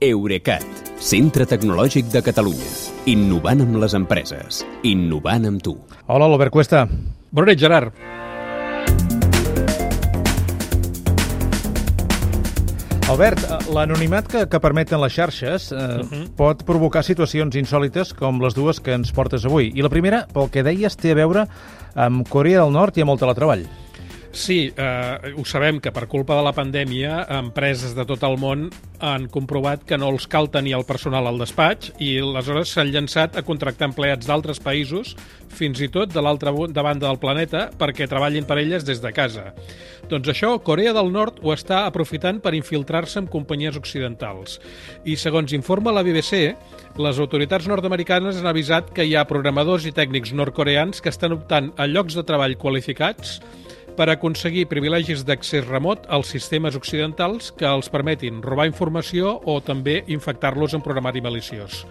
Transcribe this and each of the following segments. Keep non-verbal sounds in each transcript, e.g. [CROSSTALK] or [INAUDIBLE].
Eurecat, centre tecnològic de Catalunya. Innovant amb les empreses. Innovant amb tu. Hola, l'Albert Cuesta. Bona nit, Gerard. Albert, eh, l'anonimat que, que permeten les xarxes eh, uh -huh. pot provocar situacions insòlites com les dues que ens portes avui. I la primera, pel que deies, té a veure amb Corea del Nord i amb el teletreball. Sí, eh, ho sabem que per culpa de la pandèmia empreses de tot el món han comprovat que no els cal tenir el personal al despatx i aleshores s'han llançat a contractar empleats d'altres països, fins i tot de l'altra de banda del planeta, perquè treballin per elles des de casa. Doncs això, Corea del Nord ho està aprofitant per infiltrar-se en companyies occidentals. I segons informa la BBC, les autoritats nord-americanes han avisat que hi ha programadors i tècnics nord-coreans que estan optant a llocs de treball qualificats per aconseguir privilegis d'accés remot als sistemes occidentals que els permetin robar informació o també infectar-los en programari maliciós.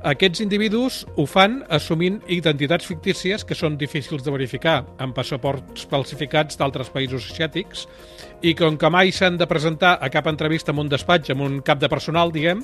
Aquests individus ho fan assumint identitats fictícies que són difícils de verificar amb passaports falsificats d'altres països asiàtics i com que mai s'han de presentar a cap entrevista en un despatx, amb un cap de personal, diguem,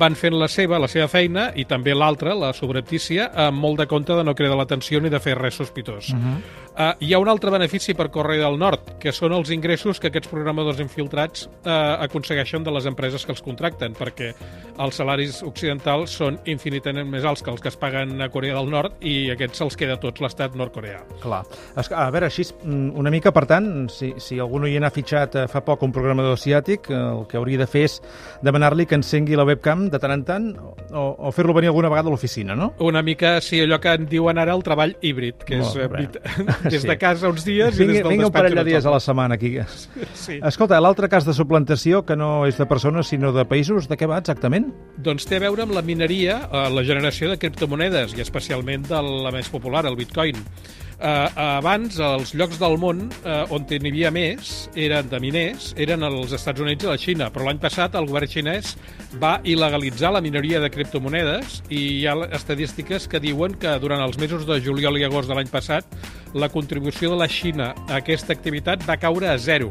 van fent la seva, la seva feina i també l'altra, la sobreptícia, amb molt de compte de no cridar l'atenció ni de fer res sospitós. Uh -huh. Uh, hi ha un altre benefici per Correu del Nord, que són els ingressos que aquests programadors infiltrats uh, aconsegueixen de les empreses que els contracten, perquè els salaris occidentals són infinitament més alts que els que es paguen a Corea del Nord i aquests se'ls queda tots l'estat nord-coreà. Clar. A veure, així, una mica, per tant, si, si algú no hi ha fitxat eh, fa poc un programador asiàtic, el que hauria de fer és demanar-li que encengui la webcam de tant en tant o, o fer-lo venir alguna vegada a l'oficina, no? Una mica, sí, allò que en diuen ara el treball híbrid, que és [LAUGHS] eh, des de casa uns dies vinga, i des del vinga un parell de dies a la setmana aquí. [LAUGHS] Sí. Escolta, l'altre cas de suplantació, que no és de persones sinó de països, de què va exactament? Doncs té a veure amb la mineria, la generació de criptomonedes i especialment de la més popular, el bitcoin. Eh, abans, els llocs del món eh, on n'hi havia més eren de miners, eren els Estats Units i la Xina, però l'any passat el govern xinès va il·legalitzar la mineria de criptomonedes i hi ha estadístiques que diuen que durant els mesos de juliol i agost de l'any passat la contribució de la Xina a aquesta activitat va caure a zero.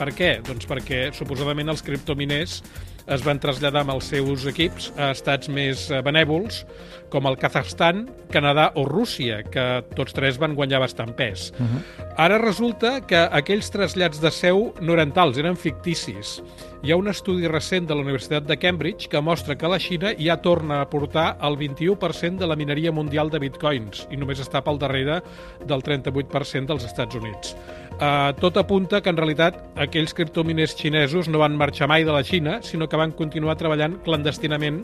Per què? Doncs perquè suposadament els criptominers es van traslladar amb els seus equips a estats més eh, benèvols, com el Kazakhstan, Canadà o Rússia, que tots tres van guanyar bastant pes. Uh -huh. Ara resulta que aquells trasllats de seu no eren tals, eren ficticis. Hi ha un estudi recent de la Universitat de Cambridge que mostra que la Xina ja torna a portar el 21% de la mineria mundial de bitcoins i només està pel darrere del 38% dels Estats Units. Uh, tot apunta que en realitat aquells criptominers xinesos no van marxar mai de la Xina, sinó que van continuar treballant clandestinament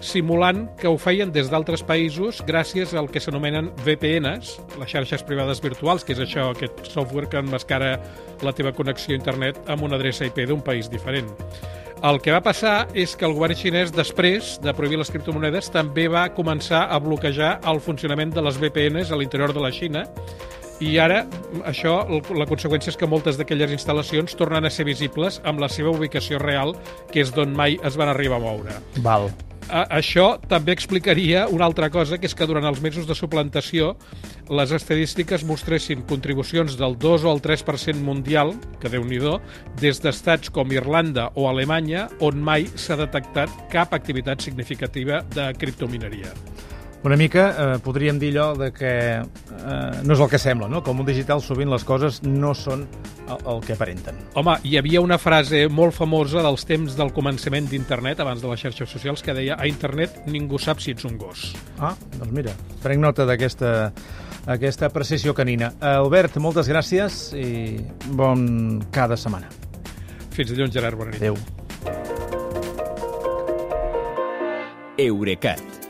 simulant que ho feien des d'altres països gràcies al que s'anomenen VPNs, les xarxes privades virtuals, que és això, aquest software que enmascara la teva connexió a internet amb una adreça IP d'un país diferent. El que va passar és que el govern xinès, després de prohibir les criptomonedes, també va començar a bloquejar el funcionament de les VPNs a l'interior de la Xina i ara això, la conseqüència és que moltes d'aquelles instal·lacions tornen a ser visibles amb la seva ubicació real, que és d'on mai es van arribar a moure. Val. A, això també explicaria una altra cosa, que és que durant els mesos de suplantació les estadístiques mostressin contribucions del 2 o el 3% mundial, que déu nhi des d'estats com Irlanda o Alemanya, on mai s'ha detectat cap activitat significativa de criptomineria. Una mica eh, podríem dir allò de que eh, no és el que sembla, no? Com un digital sovint les coses no són el, el que aparenten. Home, hi havia una frase molt famosa dels temps del començament d'internet, abans de les xarxes socials, que deia a internet ningú sap si ets un gos. Ah, doncs mira, prenc nota d'aquesta aquesta precisió canina. Albert, moltes gràcies i bon cada setmana. Fins dilluns, Gerard. Bona nit. Adéu. Eurecat